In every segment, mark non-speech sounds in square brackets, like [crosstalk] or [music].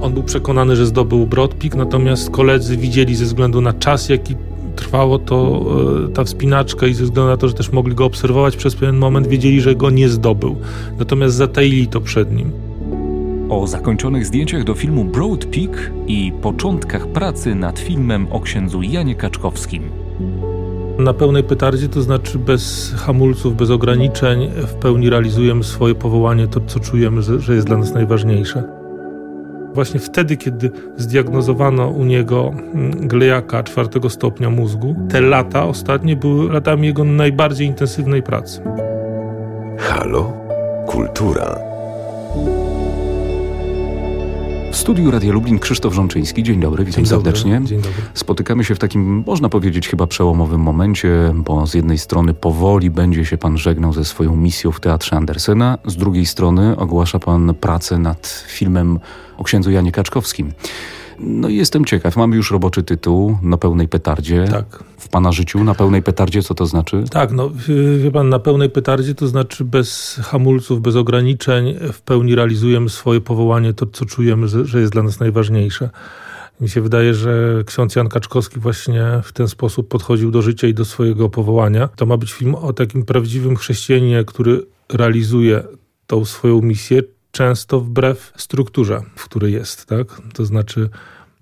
On był przekonany, że zdobył Brodpik, natomiast koledzy widzieli ze względu na czas, jaki trwało to e, ta wspinaczka i ze względu na to, że też mogli go obserwować przez pewien moment, wiedzieli, że go nie zdobył. Natomiast zataili to przed nim. O zakończonych zdjęciach do filmu Broad Peak i początkach pracy nad filmem o księdzu Janie Kaczkowskim. Na pełnej petardzie, to znaczy bez hamulców, bez ograniczeń, w pełni realizujemy swoje powołanie, to co czujemy, że jest dla nas najważniejsze. Właśnie wtedy, kiedy zdiagnozowano u niego mm, glejaka czwartego stopnia mózgu, te lata ostatnie były latami jego najbardziej intensywnej pracy. Halo? Kultura. Studiu Radia Lublin Krzysztof Rzączyński. Dzień dobry, witam Dzień dobry. serdecznie. Dzień dobry. Spotykamy się w takim, można powiedzieć, chyba przełomowym momencie, bo z jednej strony powoli będzie się pan żegnał ze swoją misją w Teatrze Andersena, z drugiej strony ogłasza pan pracę nad filmem o księdzu Janie Kaczkowskim. No i jestem ciekaw, mamy już roboczy tytuł na pełnej petardzie. Tak. W pana życiu na pełnej petardzie co to znaczy? Tak, no y, wie pan, na pełnej petardzie, to znaczy bez hamulców, bez ograniczeń, w pełni realizujemy swoje powołanie, to co czujemy, że że jest dla nas najważniejsze. Mi się wydaje, że ksiądz Jan Kaczkowski właśnie w ten sposób podchodził do życia i do swojego powołania. To ma być film o takim prawdziwym chrześcijaninie, który realizuje tą swoją misję, często wbrew strukturze, w której jest, tak? To znaczy,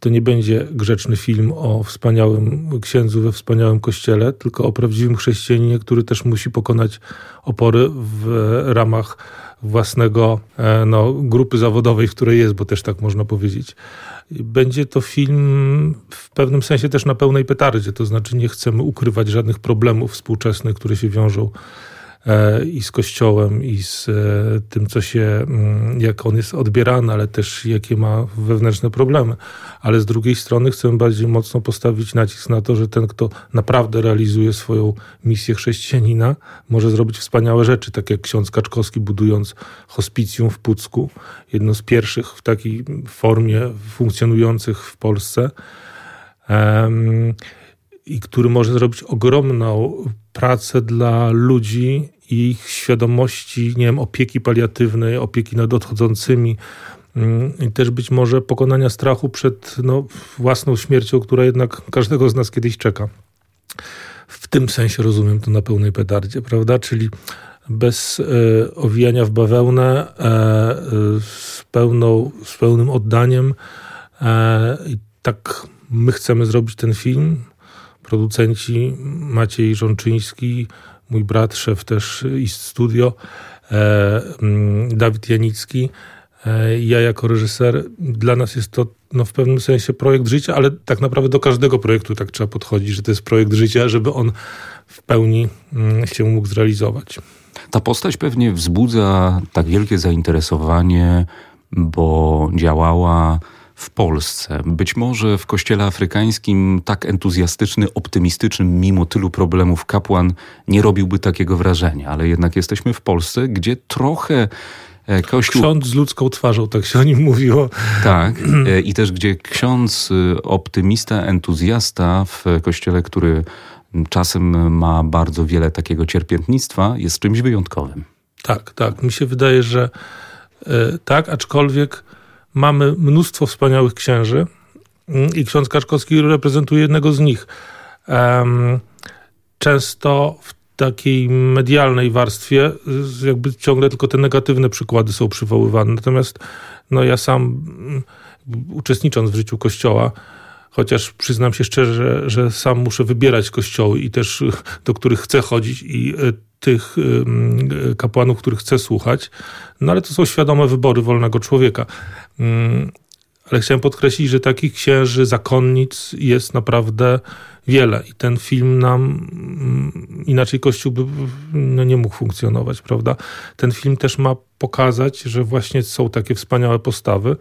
to nie będzie grzeczny film o wspaniałym księdzu we wspaniałym kościele, tylko o prawdziwym chrześcijaninie, który też musi pokonać opory w ramach własnego e, no, grupy zawodowej, w której jest, bo też tak można powiedzieć. Będzie to film w pewnym sensie też na pełnej petardzie, to znaczy nie chcemy ukrywać żadnych problemów współczesnych, które się wiążą i z Kościołem, i z e, tym, co się, mm, jak on jest odbierany, ale też jakie ma wewnętrzne problemy. Ale z drugiej strony chcemy bardziej mocno postawić nacisk na to, że ten, kto naprawdę realizuje swoją misję chrześcijanina, może zrobić wspaniałe rzeczy, tak jak ksiądz Kaczkowski budując hospicjum w Pucku, jedno z pierwszych w takiej formie funkcjonujących w Polsce. Em, i który może zrobić ogromną pracę dla ludzi ich świadomości, nie wiem, opieki paliatywnej, opieki nad odchodzącymi mm, i też być może pokonania strachu przed no, własną śmiercią, która jednak każdego z nas kiedyś czeka. W tym sensie rozumiem to na pełnej petardzie, prawda? Czyli bez e, owijania w bawełnę, e, z, pełną, z pełnym oddaniem. E, I tak my chcemy zrobić ten film producenci Maciej Żonczyński, mój brat, szef też i studio, e, mm, Dawid Janicki, e, ja jako reżyser. Dla nas jest to no, w pewnym sensie projekt życia, ale tak naprawdę do każdego projektu tak trzeba podchodzić, że to jest projekt życia, żeby on w pełni mm, się mógł zrealizować. Ta postać pewnie wzbudza tak wielkie zainteresowanie, bo działała w Polsce. Być może w kościele afrykańskim tak entuzjastyczny, optymistyczny, mimo tylu problemów kapłan nie robiłby takiego wrażenia, ale jednak jesteśmy w Polsce, gdzie trochę e, Kościół. Ksiądz z ludzką twarzą, tak się o nim mówiło. Tak. e, I też gdzie ksiądz, e, optymista, entuzjasta w kościele, który czasem ma bardzo wiele takiego cierpiętnictwa, jest czymś wyjątkowym. Tak, tak. Mi się wydaje, że tak, aczkolwiek mamy mnóstwo wspaniałych księży mm, i ksiądz Kaczkowski reprezentuje jednego z nich. Często w takiej medialnej warstwie jakby ciągle tylko te negatywne przykłady są przywoływane. Natomiast no ja sam mm, uczestnicząc w życiu Kościoła, chociaż przyznam się szczerze, że, że sam muszę wybierać kościoły i też do których chcę chodzić i y, tych kapłanów, których chcę słuchać, no ale to są świadome wybory wolnego człowieka. Mm, Ale chciałem podkreślić, że takich księży, zakonnic jest naprawdę wiele i ten film nam mm, inaczej Kościół by no, nie mógł funkcjonować, prawda? Ten film też ma pokazać, że właśnie są takie wspaniałe postawy,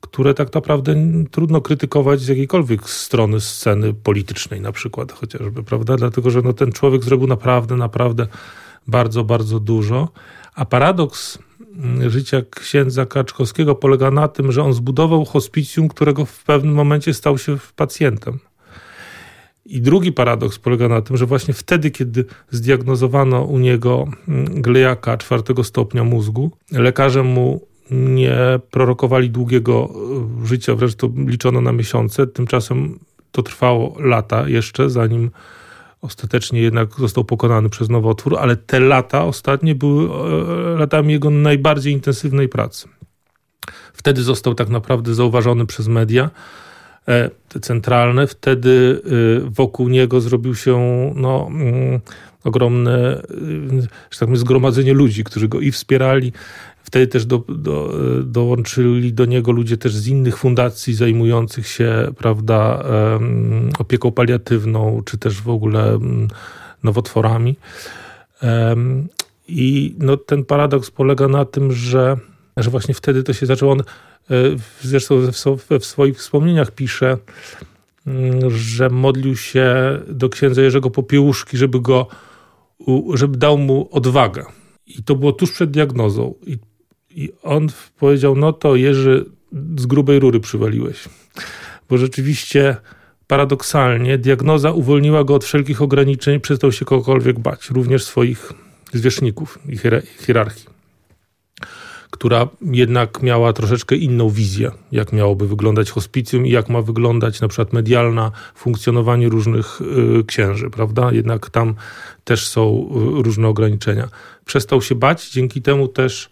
które tak naprawdę trudno krytykować z jakiejkolwiek strony sceny politycznej na przykład chociażby, prawda? Dlatego, że no, ten człowiek zrobił naprawdę, naprawdę bardzo, bardzo dużo. A paradoks mm, życia księdza Kaczkowskiego polega na tym, że on zbudował hospicjum, którego w pewnym momencie stał się pacjentem. I drugi paradoks polega na tym, że właśnie wtedy, kiedy zdiagnozowano u niego mm, glejaka czwartego stopnia mózgu, lekarze mu nie prorokowali długiego życia, wręcz to liczono na miesiące. Tymczasem to trwało lata jeszcze, zanim ostatecznie jednak został pokonany przez nowotwór, ale te lata ostatnie były e, latami jego najbardziej intensywnej pracy. Wtedy został tak naprawdę zauważony przez media e, te centralne. Wtedy e, wokół niego zrobił się no, mm, ogromne że tak zgromadzenie ludzi, którzy go i wspierali. Wtedy też do, do, dołączyli do niego ludzie też z innych fundacji zajmujących się prawda, opieką paliatywną, czy też w ogóle nowotworami. I no, ten paradoks polega na tym, że, że właśnie wtedy to się zaczęło. On e, zresztą we swoich wspomnieniach pisze, że modlił się do księdza Jerzego Popiełuszki, żeby go żeby dał mu odwagę. I to było tuż przed diagnozą. I, I on powiedział: No to Jerzy, z grubej rury przywaliłeś. Bo rzeczywiście paradoksalnie diagnoza uwolniła go od wszelkich ograniczeń, przestał się kogokolwiek bać, również swoich zwierzchników i hierarchii która jednak miała troszeczkę inną wizję, jak miałoby wyglądać hospicjum i jak ma wyglądać na przykład medialna funkcjonowanie różnych y, księży, prawda? Jednak tam też są y, różne ograniczenia. Przestał się bać, dzięki temu też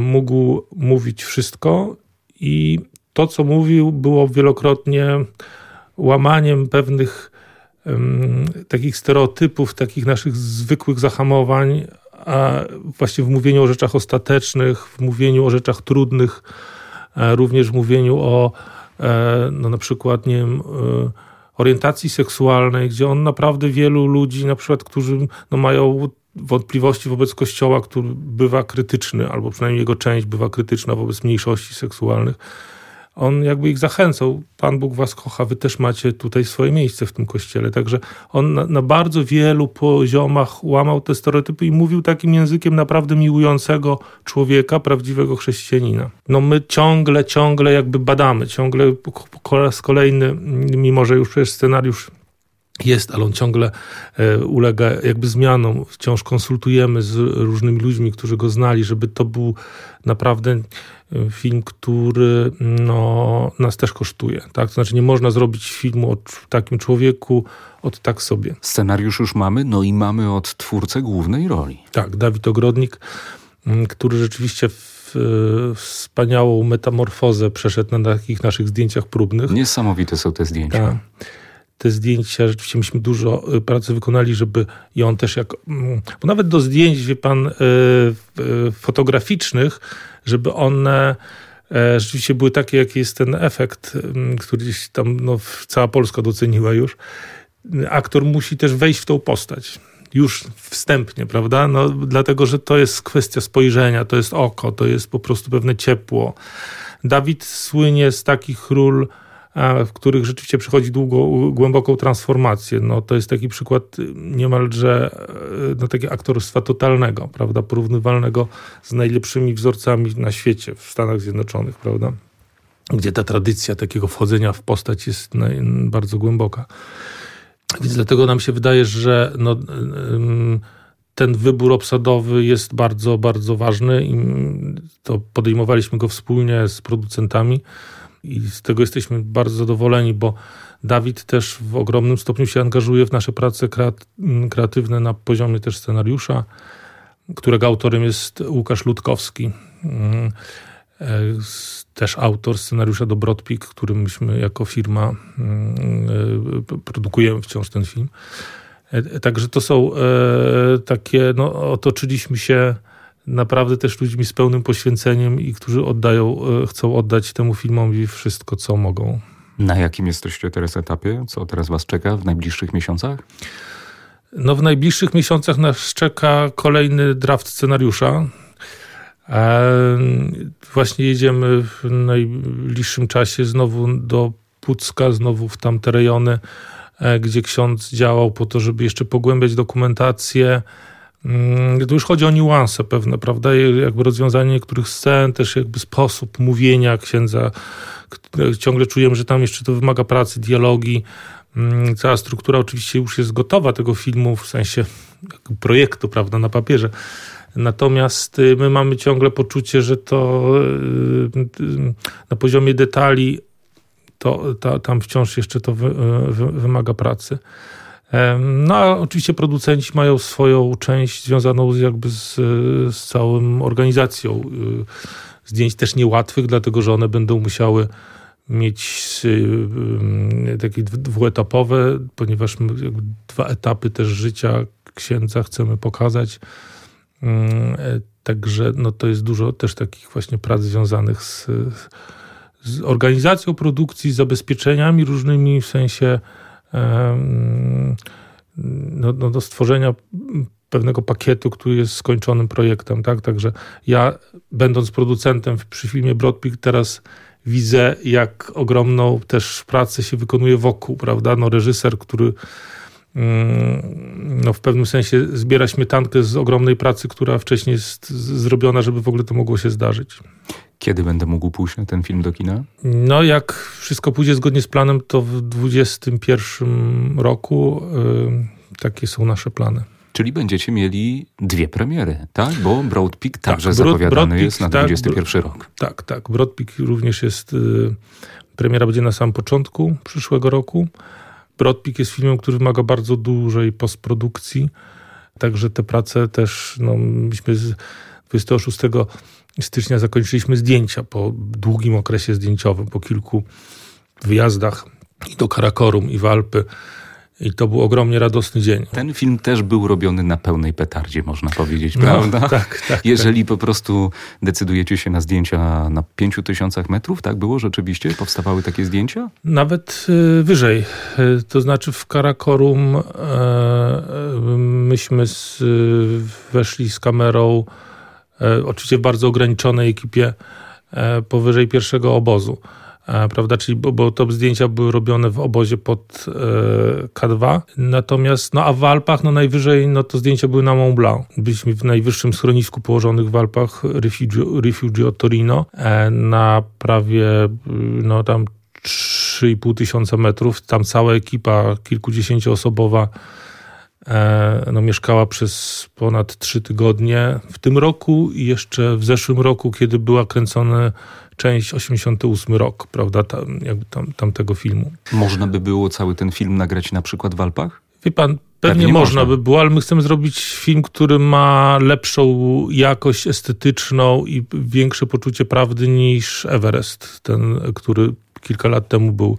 mógł mówić wszystko i to, co mówił, było wielokrotnie łamaniem pewnych um, takich stereotypów, takich naszych zwykłych zahamowań, a właśnie w mówieniu o rzeczach ostatecznych, w mówieniu o rzeczach trudnych, e, również w mówieniu o e, no na przykład, nie wiem, e, orientacji seksualnej, gdzie on naprawdę wielu ludzi, na przykład, którzy no, mają wątpliwości wobec Kościoła, który bywa krytyczny, albo przynajmniej jego część bywa krytyczna wobec mniejszości seksualnych, on jakby ich zachęcał. Pan Bóg was kocha, wy też macie tutaj swoje miejsce w tym kościele. Także on na, na, bardzo wielu poziomach łamał te stereotypy i mówił takim językiem naprawdę miłującego człowieka, prawdziwego chrześcijanina. No my ciągle, ciągle jakby badamy, ciągle po raz kolejny, mimo że już przecież scenariusz jest, ale on ciągle e, ulega jakby zmianom. Wciąż konsultujemy z różnymi ludźmi, którzy go znali, żeby to był naprawdę e, film, który no, nas też kosztuje. Tak? To znaczy nie można zrobić filmu o takim człowieku od tak sobie. Scenariusz już mamy, no i mamy od twórcę głównej roli. Tak, Dawid Ogrodnik, który rzeczywiście w, e, wspaniałą metamorfozę przeszedł na takich naszych zdjęciach próbnych. Niesamowite są te zdjęcia. Tak te zdjęcia, rzeczywiście myśmy dużo y, pracy wykonali, żeby i on też jak, mm, bo nawet do zdjęć, wie pan, y, y, fotograficznych, żeby one e, rzeczywiście były takie, jaki jest ten efekt, mm, który gdzieś tam no, cała Polska doceniła już. Aktor musi też wejść w tą postać już wstępnie, prawda? No, dlatego, że to jest kwestia spojrzenia, to jest oko, to jest po prostu pewne ciepło. Dawid słynie z takich ról, w których rzeczywiście przychodzi długo, głęboką transformację. No, to jest taki przykład niemalże e, no, takiego aktorstwa totalnego, prawda, porównywalnego z najlepszymi wzorcami na świecie, w Stanach Zjednoczonych, prawda, gdzie ta tradycja takiego wchodzenia w postać jest bardzo głęboka. Więc dlatego nam się wydaje, że no, ten wybór obsadowy jest bardzo, bardzo ważny i to podejmowaliśmy go wspólnie z producentami i z tego jesteśmy bardzo zadowoleni, bo Dawid też w ogromnym stopniu się angażuje w nasze prace kreatywne na poziomie też scenariusza, którego autorem jest Łukasz Ludkowski, mm, e, też autor scenariusza do Broadpeak, którym myśmy jako firma mm, e, produkujemy wciąż ten film. E, także to są takie, no otoczyliśmy się naprawdę też ludźmi z pełnym poświęceniem i którzy oddają, e, chcą oddać temu filmowi wszystko, co mogą. Na jakim jesteście teraz etapie? Co teraz was czeka w najbliższych miesiącach? No w najbliższych miesiącach nas czeka kolejny draft scenariusza. E, właśnie jedziemy w najbliższym czasie znowu do Pucka, znowu w tamte rejony, e, gdzie ksiądz działał po to, żeby jeszcze pogłębiać dokumentację, Mm, tu już chodzi o niuanse pewne, prawda? Jakby rozwiązanie niektórych scen, też jakby sposób mówienia księdza. Ciągle czujemy, że tam jeszcze to wymaga pracy, dialogi. Mm, cała struktura oczywiście już jest gotowa tego filmu, w sensie projektu, prawda, na papierze. Natomiast y, my mamy ciągle poczucie, że to na poziomie detali to, to tam wciąż jeszcze to wy, wy, wymaga pracy. No a oczywiście producenci mają swoją część związaną jakby z, z całą organizacją y, zdjęć też niełatwych, dlatego że one będą musiały mieć y, takie dwuetapowe, ponieważ dwa etapy też życia księdza chcemy pokazać. Także no to jest dużo też takich właśnie prac związanych z, z organizacją produkcji, z zabezpieczeniami różnymi w sensie no, no, do stworzenia pewnego pakietu, który jest skończonym projektem. Tak? Także ja, będąc producentem przy filmie Broadpeak, teraz widzę, jak ogromną też pracę się wykonuje wokół, prawda? No, reżyser, który no, w pewnym sensie zbiera śmietankę z ogromnej pracy, która wcześniej jest zrobiona, żeby w ogóle to mogło się zdarzyć. Kiedy będę mógł pójść na ten film do kina? No, jak wszystko pójdzie zgodnie z planem, to w 2021 roku yy, takie są nasze plany. Czyli będziecie mieli dwie premiery, tak? Bo Broad Peak tak, także Broad, zapowiadany Broad jest na 2021 tak, rok. Tak, tak. Broad Peak również jest. Yy, premiera będzie na samym początku przyszłego roku. Broad Peak jest filmem, który wymaga bardzo dużej postprodukcji. Także te prace też, no, myśmy z 26 stycznia zakończyliśmy zdjęcia po długim okresie zdjęciowym, po kilku wyjazdach i do Karakorum, i w Alpy. I to był ogromnie radosny dzień. Ten film też był robiony na pełnej petardzie, można powiedzieć, no, prawda? [laughs] Tak, tak, tak. Jeżeli tak. po prostu decydujecie się na zdjęcia na pięciu tysiącach metrów, tak było rzeczywiście? Powstawały takie zdjęcia? Nawet y, wyżej. Y, to znaczy w Karakorum y, myśmy z, weszli z kamerą E, oczywiście w bardzo ograniczonej ekipie e, powyżej pierwszego obozu. E, prawda, czyli bo, bo to zdjęcia były robione w obozie pod K2. Natomiast, no a w Alpach, no najwyżej, no to zdjęcia były na Mont Blanc. Byliśmy w najwyższym schronisku położonych w Alpach, Refugio, Refugio Torino, na prawie, no tam 3,5 tysiąca metrów. Tam cała ekipa kilkudziesięcioosobowa E, no, mieszkała przez ponad trzy tygodnie. W tym roku i jeszcze w zeszłym roku, kiedy była kręcona część 88 rok, prawda, tam, jakby tam, tamtego filmu. Można by było cały ten film nagrać na przykład w Alpach? Wie pan, pewnie, pewnie można, można by było, ale my chcemy zrobić film, który ma lepszą jakość estetyczną i większe poczucie prawdy niż Everest, ten, który kilka lat temu był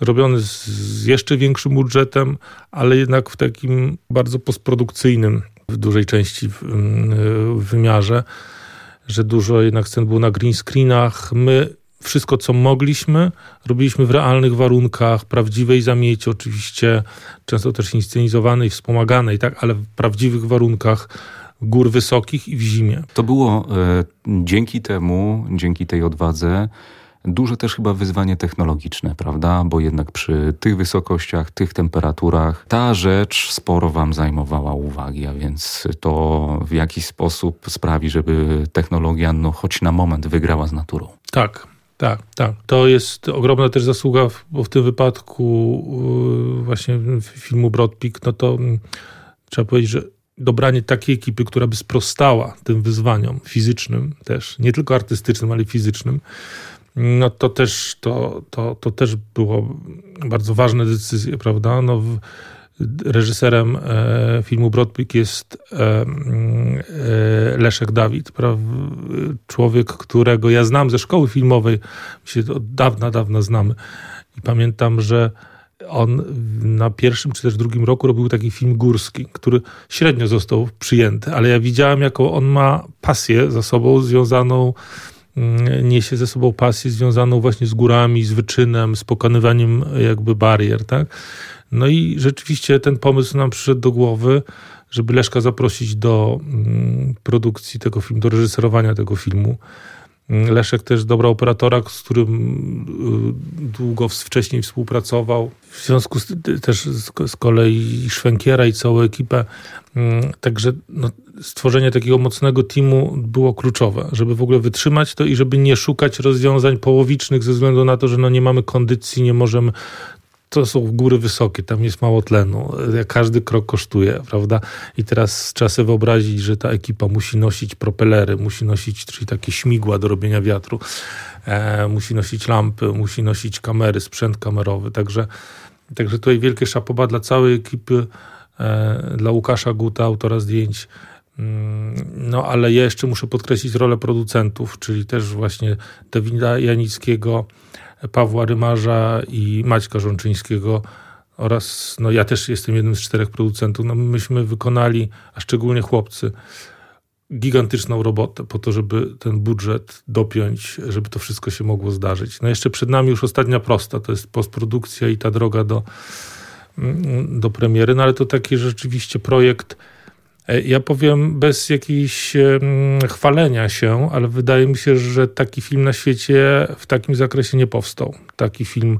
robiony z jeszcze większym budżetem, ale jednak w takim bardzo postprodukcyjnym w dużej części w, w wymiarze, że dużo jednak scen było na green screenach. My wszystko, co mogliśmy, robiliśmy w realnych warunkach, prawdziwej zamieci, oczywiście często też inscenizowanej, wspomaganej, tak, ale w prawdziwych warunkach gór wysokich i w zimie. To było e, dzięki temu, dzięki tej odwadze, duże też chyba wyzwanie technologiczne, prawda? Bo jednak przy tych wysokościach, tych temperaturach ta rzecz sporo Wam zajmowała uwagi, a więc to w jakiś sposób sprawi, żeby technologia no, choć na moment wygrała z naturą. Tak, tak, tak. To jest ogromna też zasługa, bo w tym wypadku yy, właśnie filmu Broadpeak, no to mm, trzeba powiedzieć, że dobranie takiej ekipy, która by sprostała tym wyzwaniom fizycznym też, nie tylko artystycznym, ale fizycznym, no to też, to, to, to też było bardzo ważne decyzje, prawda? No, reżyserem e, filmu Broadpeak jest e, e, Leszek Dawid, praw, człowiek, którego ja znam ze szkoły filmowej, my się od dawna, dawna znamy i pamiętam, że on na pierwszym czy też drugim roku robił taki film górski, który średnio został przyjęty, ale ja widziałem, jaką on ma pasję za sobą związaną niesie ze sobą pasję związaną właśnie z górami, z wyczynem, z pokonywaniem jakby barier, tak? No i rzeczywiście ten pomysł nam przyszedł do głowy, żeby Leszka zaprosić do mm, produkcji tego filmu, do reżyserowania tego filmu. Leszek też dobra operatora, z którym y, długo wcześniej współpracował. W związku z też z, kolei Szwękiera i całą ekipę. Mm, także no, stworzenie takiego mocnego teamu było kluczowe, żeby w ogóle wytrzymać to i żeby nie szukać rozwiązań połowicznych ze względu na to, że no nie mamy kondycji, nie możemy to są góry wysokie, tam jest mało tlenu, każdy krok kosztuje, prawda? I teraz trzeba sobie wyobrazić, że ta ekipa musi nosić propelery, musi nosić czyli takie śmigła do robienia wiatru, e, musi nosić lampy, musi nosić kamery, sprzęt kamerowy, także, także tutaj wielkie szapoba dla całej ekipy, e, dla Łukasza Guta, autora zdjęć, mm, no ale ja jeszcze muszę podkreślić rolę producentów, czyli też właśnie Dawida Janickiego, Pawła Rymarza i Maćka Żączyńskiego oraz, no ja też jestem jednym z czterech producentów, no myśmy wykonali, a szczególnie chłopcy, gigantyczną robotę po to, żeby ten budżet dopiąć, żeby to wszystko się mogło zdarzyć. No jeszcze przed nami już ostatnia prosta, to jest postprodukcja i ta droga do, do premiery, no ale to taki rzeczywiście projekt, ja powiem bez jakiejś chwalenia się, ale wydaje mi się, że taki film na świecie w takim zakresie nie powstał. Taki film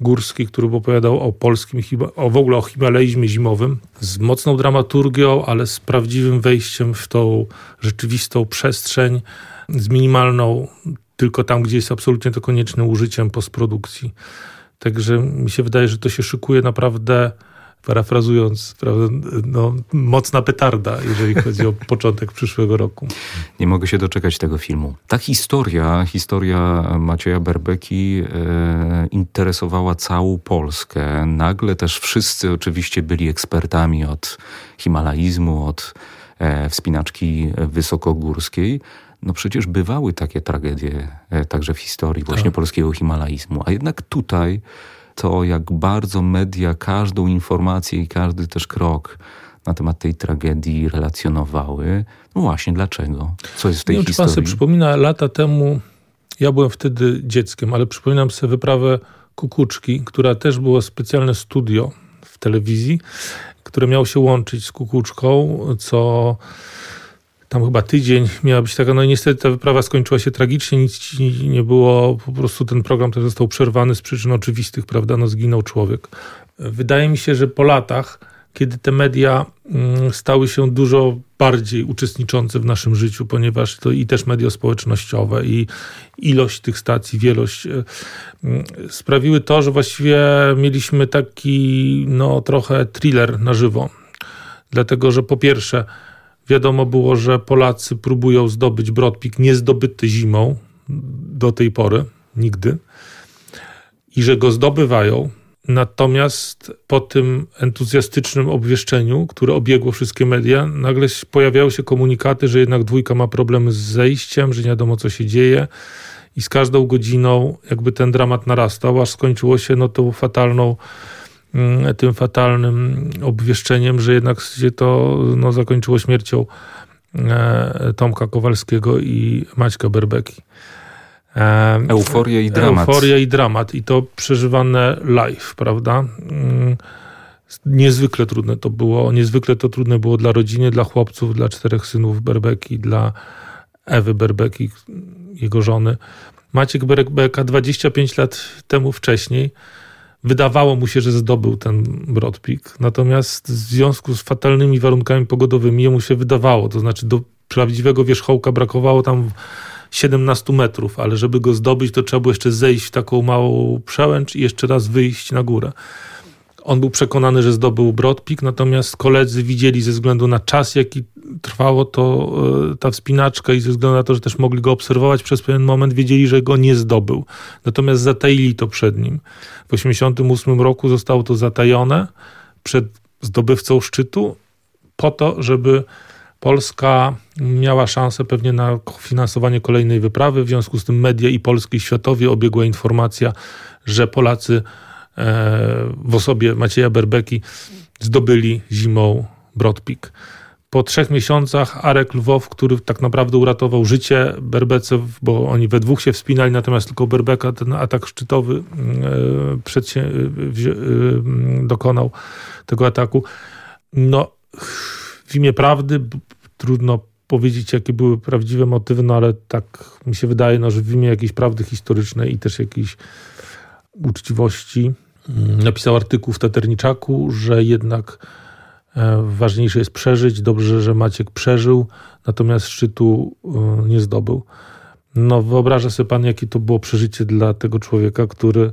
górski, który opowiadał o polskim, o w ogóle o himalaizmie zimowym, z mocną dramaturgią, ale z prawdziwym wejściem w tą rzeczywistą przestrzeń, z minimalną, tylko tam, gdzie jest absolutnie to konieczne, użyciem postprodukcji. Także mi się wydaje, że to się szykuje naprawdę parafrazując, prawda, no, mocna petarda, jeżeli chodzi o [laughs] początek przyszłego roku. Nie mogę się doczekać tego filmu. Ta historia, historia Macieja Berbeki e, interesowała całą Polskę. Nagle też wszyscy oczywiście byli ekspertami od himalaizmu, od e, wspinaczki wysokogórskiej. No przecież bywały takie tragedie e, także w historii właśnie tak. polskiego himalaizmu. A jednak tutaj to, jak bardzo media każdą informację i każdy też krok na temat tej tragedii relacjonowały. No właśnie, dlaczego? Co jest w tej Nie historii? Pan sobie przypomina lata temu, ja byłem wtedy dzieckiem, ale przypominam sobie wyprawę Kukuczki, która też było specjalne studio w telewizji, które miało się łączyć z Kukuczką, co tam chyba tydzień miała być taka, no i niestety ta wyprawa skończyła się tragicznie, nic nie było, po prostu ten program też został przerwany z przyczyn oczywistych, prawda, no zginął człowiek. Wydaje mi się, że po latach, kiedy te media mm, stały się dużo bardziej uczestniczące w naszym życiu, ponieważ to i też media społecznościowe, i ilość tych stacji, wielość e, mm, sprawiły to, że właściwie mieliśmy taki, no trochę thriller na żywo. Dlatego, że po pierwsze, Wiadomo było, że Polacy próbują zdobyć Brodpik niezdobyty zimą do tej pory, nigdy, i że go zdobywają. Natomiast po tym entuzjastycznym obwieszczeniu, które obiegło wszystkie media, nagle pojawiały się komunikaty, że jednak dwójka ma problemy z zejściem, że nie wiadomo co się dzieje. I z każdą godziną jakby ten dramat narastał, aż skończyło się no tą fatalną tym fatalnym obwieszczeniem, że jednak się to no, zakończyło śmiercią e, Tomka Kowalskiego i Maćka Berbeki. E, euforia i dramat. Euforia i dramat. I to przeżywane live, prawda? Mm, niezwykle trudne to było. Niezwykle to trudne było dla rodziny, dla chłopców, dla czterech synów Berbeki, dla Ewy Berbeki, jego żony. Maciek Berbeka 25 lat temu wcześniej wydawało mu się, że zdobył ten Brodpik. Natomiast w związku z fatalnymi warunkami pogodowymi jemu się wydawało, to znaczy do prawdziwego wierzchołka brakowało tam 17 metrów, ale żeby go zdobyć, to trzeba było jeszcze zejść w taką małą przełęcz i jeszcze raz wyjść na górę. On był przekonany, że zdobył Brodpik, natomiast koledzy widzieli ze względu na czas, jaki trwało to e, ta wspinaczka i ze względu na to, że też mogli go obserwować przez pewien moment, wiedzieli, że go nie zdobył. Natomiast zataili to przed nim. W 1988 roku zostało to zatajone przed zdobywcą szczytu po to, żeby Polska miała szansę pewnie na finansowanie kolejnej wyprawy. W związku z tym media i polskie i światowie obiegła informacja, że Polacy w osobie Macieja Berbeki zdobyli zimą Brodpik po trzech miesiącach Arek Lwow, który tak naprawdę uratował życie Berbece, bo oni we dwóch się wspinali, natomiast tylko Berbeka ten atak szczytowy e, e, e, dokonał tego ataku. No, w imię prawdy trudno powiedzieć, jakie były prawdziwe motywy, no ale tak mi się wydaje, no, że w imię jakiejś prawdy historycznej i też jakiejś uczciwości mm, napisał artykuł w Taterniczaku, że jednak E, ważniejsze jest przeżyć. Dobrze, że Maciek przeżył, natomiast szczytu e, nie zdobył. No, wyobraża sobie pan, jakie to było przeżycie dla tego człowieka, który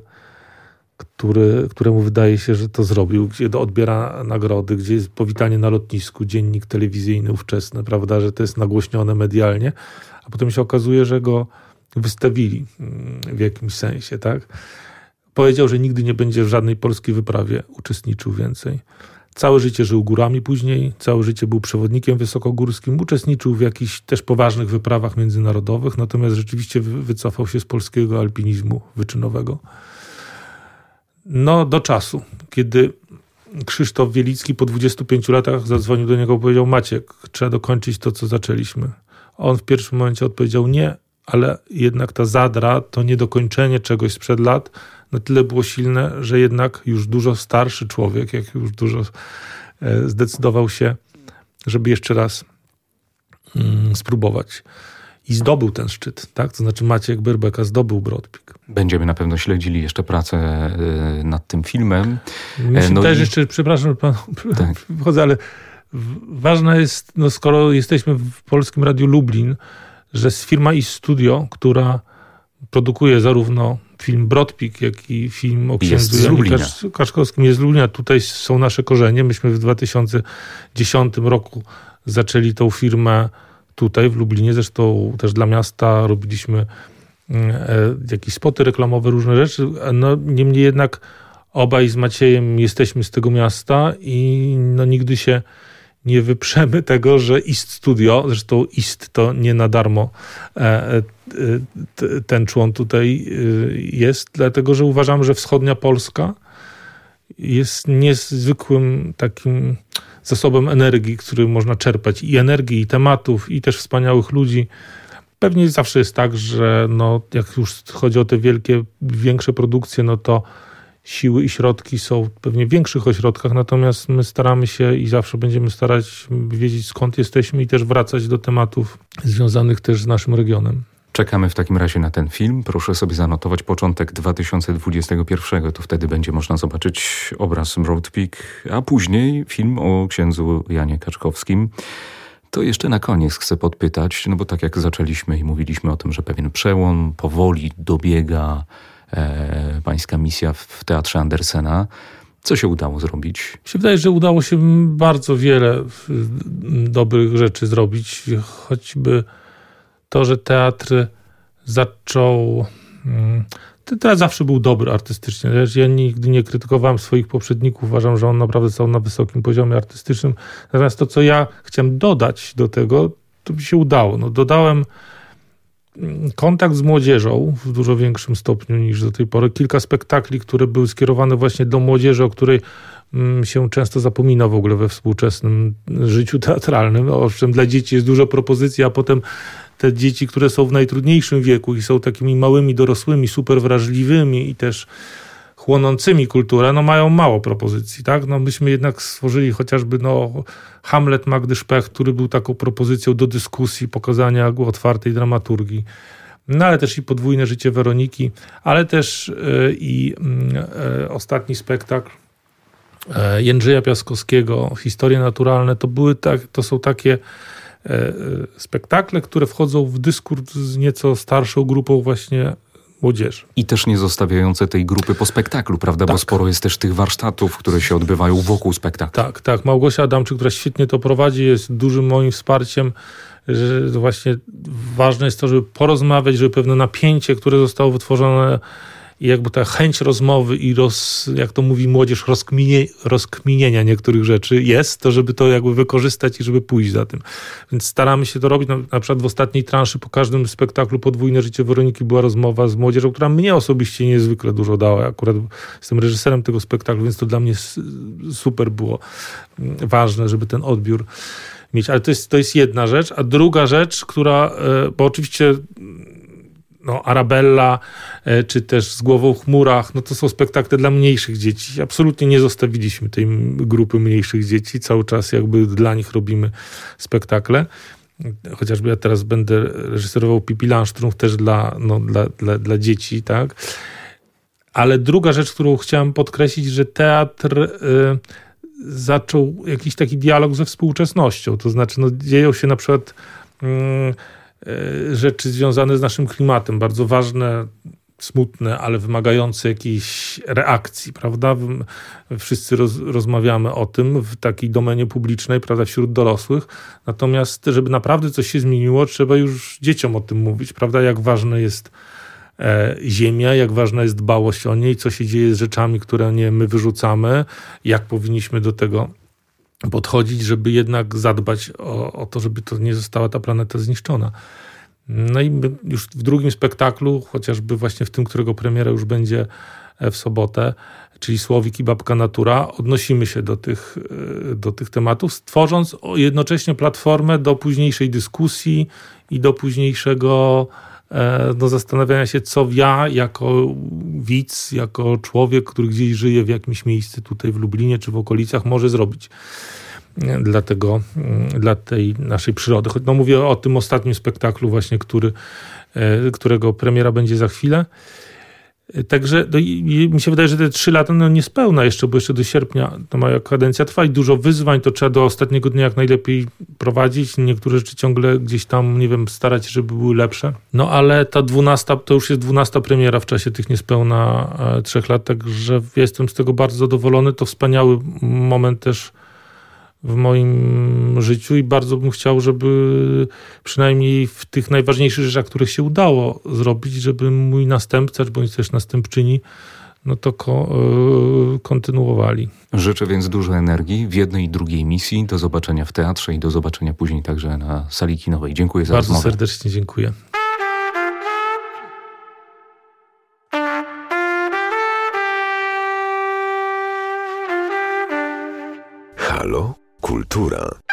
który, któremu wydaje się, że to zrobił, gdzie odbiera nagrody, gdzie jest powitanie na lotnisku, dziennik telewizyjny ówczesny, prawda, że to jest nagłośnione medialnie, a potem się okazuje, że go wystawili mm, w jakimś sensie, tak? Powiedział, że nigdy nie będzie w żadnej polskiej wyprawie uczestniczył więcej. Całe życie żył górami później, całe życie był przewodnikiem wysokogórskim, uczestniczył w jakichś też poważnych wyprawach międzynarodowych, natomiast rzeczywiście wycofał się z polskiego alpinizmu wyczynowego. No, do czasu, kiedy Krzysztof Wielicki po 25 latach zadzwonił do niego i powiedział: Maciek, trzeba dokończyć to, co zaczęliśmy. On w pierwszym momencie odpowiedział: Nie, ale jednak ta zadra, to niedokończenie czegoś sprzed lat, na tyle było silne, że jednak już dużo starszy człowiek, jak już dużo e, zdecydował się, żeby jeszcze raz mm, spróbować. I zdobył ten szczyt, tak? To znaczy Maciek Berbeka zdobył Brodpik. Będziemy na pewno śledzili jeszcze pracę e, nad tym filmem. Myślę no też i... jeszcze, przepraszam, pan, [laughs] tak. wchodzę, ale ważna jest, no skoro jesteśmy w Polskim Radiu Lublin, że jest firma i studio, która produkuje zarówno film Brodpik, jak i film o księdzu Janie Kaszkowskim jest z Lublina. Tutaj są nasze korzenie. Myśmy w 2010 roku zaczęli tą firmę tutaj w Lublinie. Zresztą też dla miasta robiliśmy mm, e, jakieś spoty reklamowe, różne rzeczy. No, niemniej jednak obaj z Maciejem jesteśmy z tego miasta i no, nigdy się nie wyprzemy tego, że IST Studio, zresztą IST to nie na darmo e, e, ten człon tutaj e, jest, dlatego że uważam, że wschodnia Polska jest niezwykłym takim zasobem energii, który można czerpać i energii, i tematów, i też wspaniałych ludzi. Pewnie zawsze jest tak, że no, jak już chodzi o te wielkie, większe produkcje, no to siły i środki są pewnie w większych ośrodkach, natomiast my staramy się i zawsze będziemy starać wiedzieć skąd jesteśmy i też wracać do tematów związanych też z naszym regionem. Czekamy w takim razie na ten film. Proszę sobie zanotować początek 2021. To wtedy będzie można zobaczyć obraz Broad Peak, a później film o księdzu Janie Kaczkowskim. To jeszcze na koniec chcę podpytać, no bo tak jak zaczęliśmy i mówiliśmy o tym, że pewien przełom powoli dobiega pańska misja w Teatrze Andersena. Co się udało zrobić? Mi się wydaje, że udało się bardzo wiele dobrych rzeczy zrobić, choćby to, że teatr zaczął. Mm, teatr zawsze był dobry artystycznie. Ja nigdy nie krytykowałem swoich poprzedników. Uważam, że on naprawdę stał na wysokim poziomie artystycznym. Natomiast to, co ja chciałem dodać do tego, to mi się udało. No, dodałem kontakt z młodzieżą w dużo większym stopniu niż do tej pory. Kilka spektakli, które były skierowane właśnie do młodzieży, o której mm, się często zapomina w ogóle we współczesnym życiu teatralnym. Owszem, dla dzieci jest dużo propozycji, a potem te dzieci, które są w najtrudniejszym wieku i są takimi małymi dorosłymi, super wrażliwymi i też chłonącymi kulturę, no mają mało propozycji, tak? No myśmy jednak stworzyli chociażby no, Hamlet Magdy Szpech, który był taką propozycją do dyskusji, pokazania otwartej dramaturgii. No ale też i podwójne życie Weroniki, ale też yy, i yy, ostatni spektakl yy, Jędrzeja Piaskowskiego, Historie naturalne, to, były tak, to są takie spektakle, które wchodzą w dyskurs z nieco starszą grupą właśnie młodzieży. I też nie zostawiające tej grupy po spektaklu, prawda? Tak. Bo sporo jest też tych warsztatów, które się odbywają wokół spektaklu. Tak, tak. Małgosia Adamczyk, która świetnie to prowadzi, jest dużym moim wsparciem że właśnie ważne jest to, żeby porozmawiać, żeby pewne napięcie, które zostało wytworzone i jakby ta chęć rozmowy i roz, jak to mówi młodzież, rozkminie, rozkminienia niektórych rzeczy jest, to żeby to jakby wykorzystać i żeby pójść za tym. Więc staramy się to robić. Na, na przykład w ostatniej transzy po każdym spektaklu Podwójne Życie Weroniki była rozmowa z młodzieżą, która mnie osobiście niezwykle dużo dała. Akurat jestem reżyserem tego spektaklu, więc to dla mnie super było mm, ważne, żeby ten odbiór mieć. Ale to jest, to jest jedna rzecz. A druga rzecz, która, e, bo oczywiście no, Arabella, e, czy też Z głową w chmurach, no to są spektakle dla mniejszych dzieci. Absolutnie nie zostawiliśmy tej grupy mniejszych dzieci. Cały czas jakby dla nich robimy spektakle. Chociażby ja teraz będę reżyserował Pipi Landström też dla, no, dla, dla, dla dzieci, tak? Ale druga rzecz, którą chciałem podkreślić, że teatr y, zaczął jakiś taki dialog ze współczesnością. To znaczy, no, dzieją się na przykład... E, rzeczy związane z naszym klimatem. Bardzo ważne smutne, ale wymagające jakiejś reakcji, prawda? Wszyscy roz, rozmawiamy o tym w takiej domenie publicznej, prawda, wśród dorosłych. Natomiast, żeby naprawdę coś się zmieniło, trzeba już dzieciom o tym mówić, prawda? Jak ważne jest e, ziemia, jak ważna jest dbałość o niej, co się dzieje z rzeczami, które nie my wyrzucamy, jak powinniśmy do tego podchodzić, żeby jednak zadbać o, o to, żeby to nie została ta planeta zniszczona. No i już w drugim spektaklu, chociażby właśnie w tym, którego premiera już będzie e, w sobotę, czyli Słowik i Babka Natura, odnosimy się do tych, e, do tych tematów, tworząc jednocześnie platformę do późniejszej dyskusji i do późniejszego do zastanawiania się, co ja jako widz, jako człowiek, który gdzieś żyje w jakimś miejscu tutaj w Lublinie czy w okolicach, może zrobić dla, tego, mm, dla tej naszej przyrody. No mówię o tym ostatnim spektaklu właśnie, który, e, którego premiera będzie za chwilę. Także no, mi się wydaje, że te trzy lata no, niespełna jeszcze, bo jeszcze do sierpnia to moja kadencja trwa i dużo wyzwań, to trzeba do ostatniego dnia jak najlepiej prowadzić. Niektóre rzeczy ciągle gdzieś tam, nie wiem, starać żeby były lepsze. No ale ta dwunasta, to już jest dwunasta premiera w czasie tych niespełna e, trzech lat, także jestem z tego bardzo zadowolony. To wspaniały moment też w moim życiu i bardzo bym chciał, żeby przynajmniej w tych najważniejszych rzeczach, których się udało zrobić, żeby mój następca, bądź też następczyni, no to ko e, kontynuowali. Życzę więc dużo energii w jednej i drugiej misji. Do zobaczenia w teatrze i do zobaczenia później także na sali kinowej. Dziękuję za Bardzo rozmowę. serdecznie dziękuję. Halo? Kultura.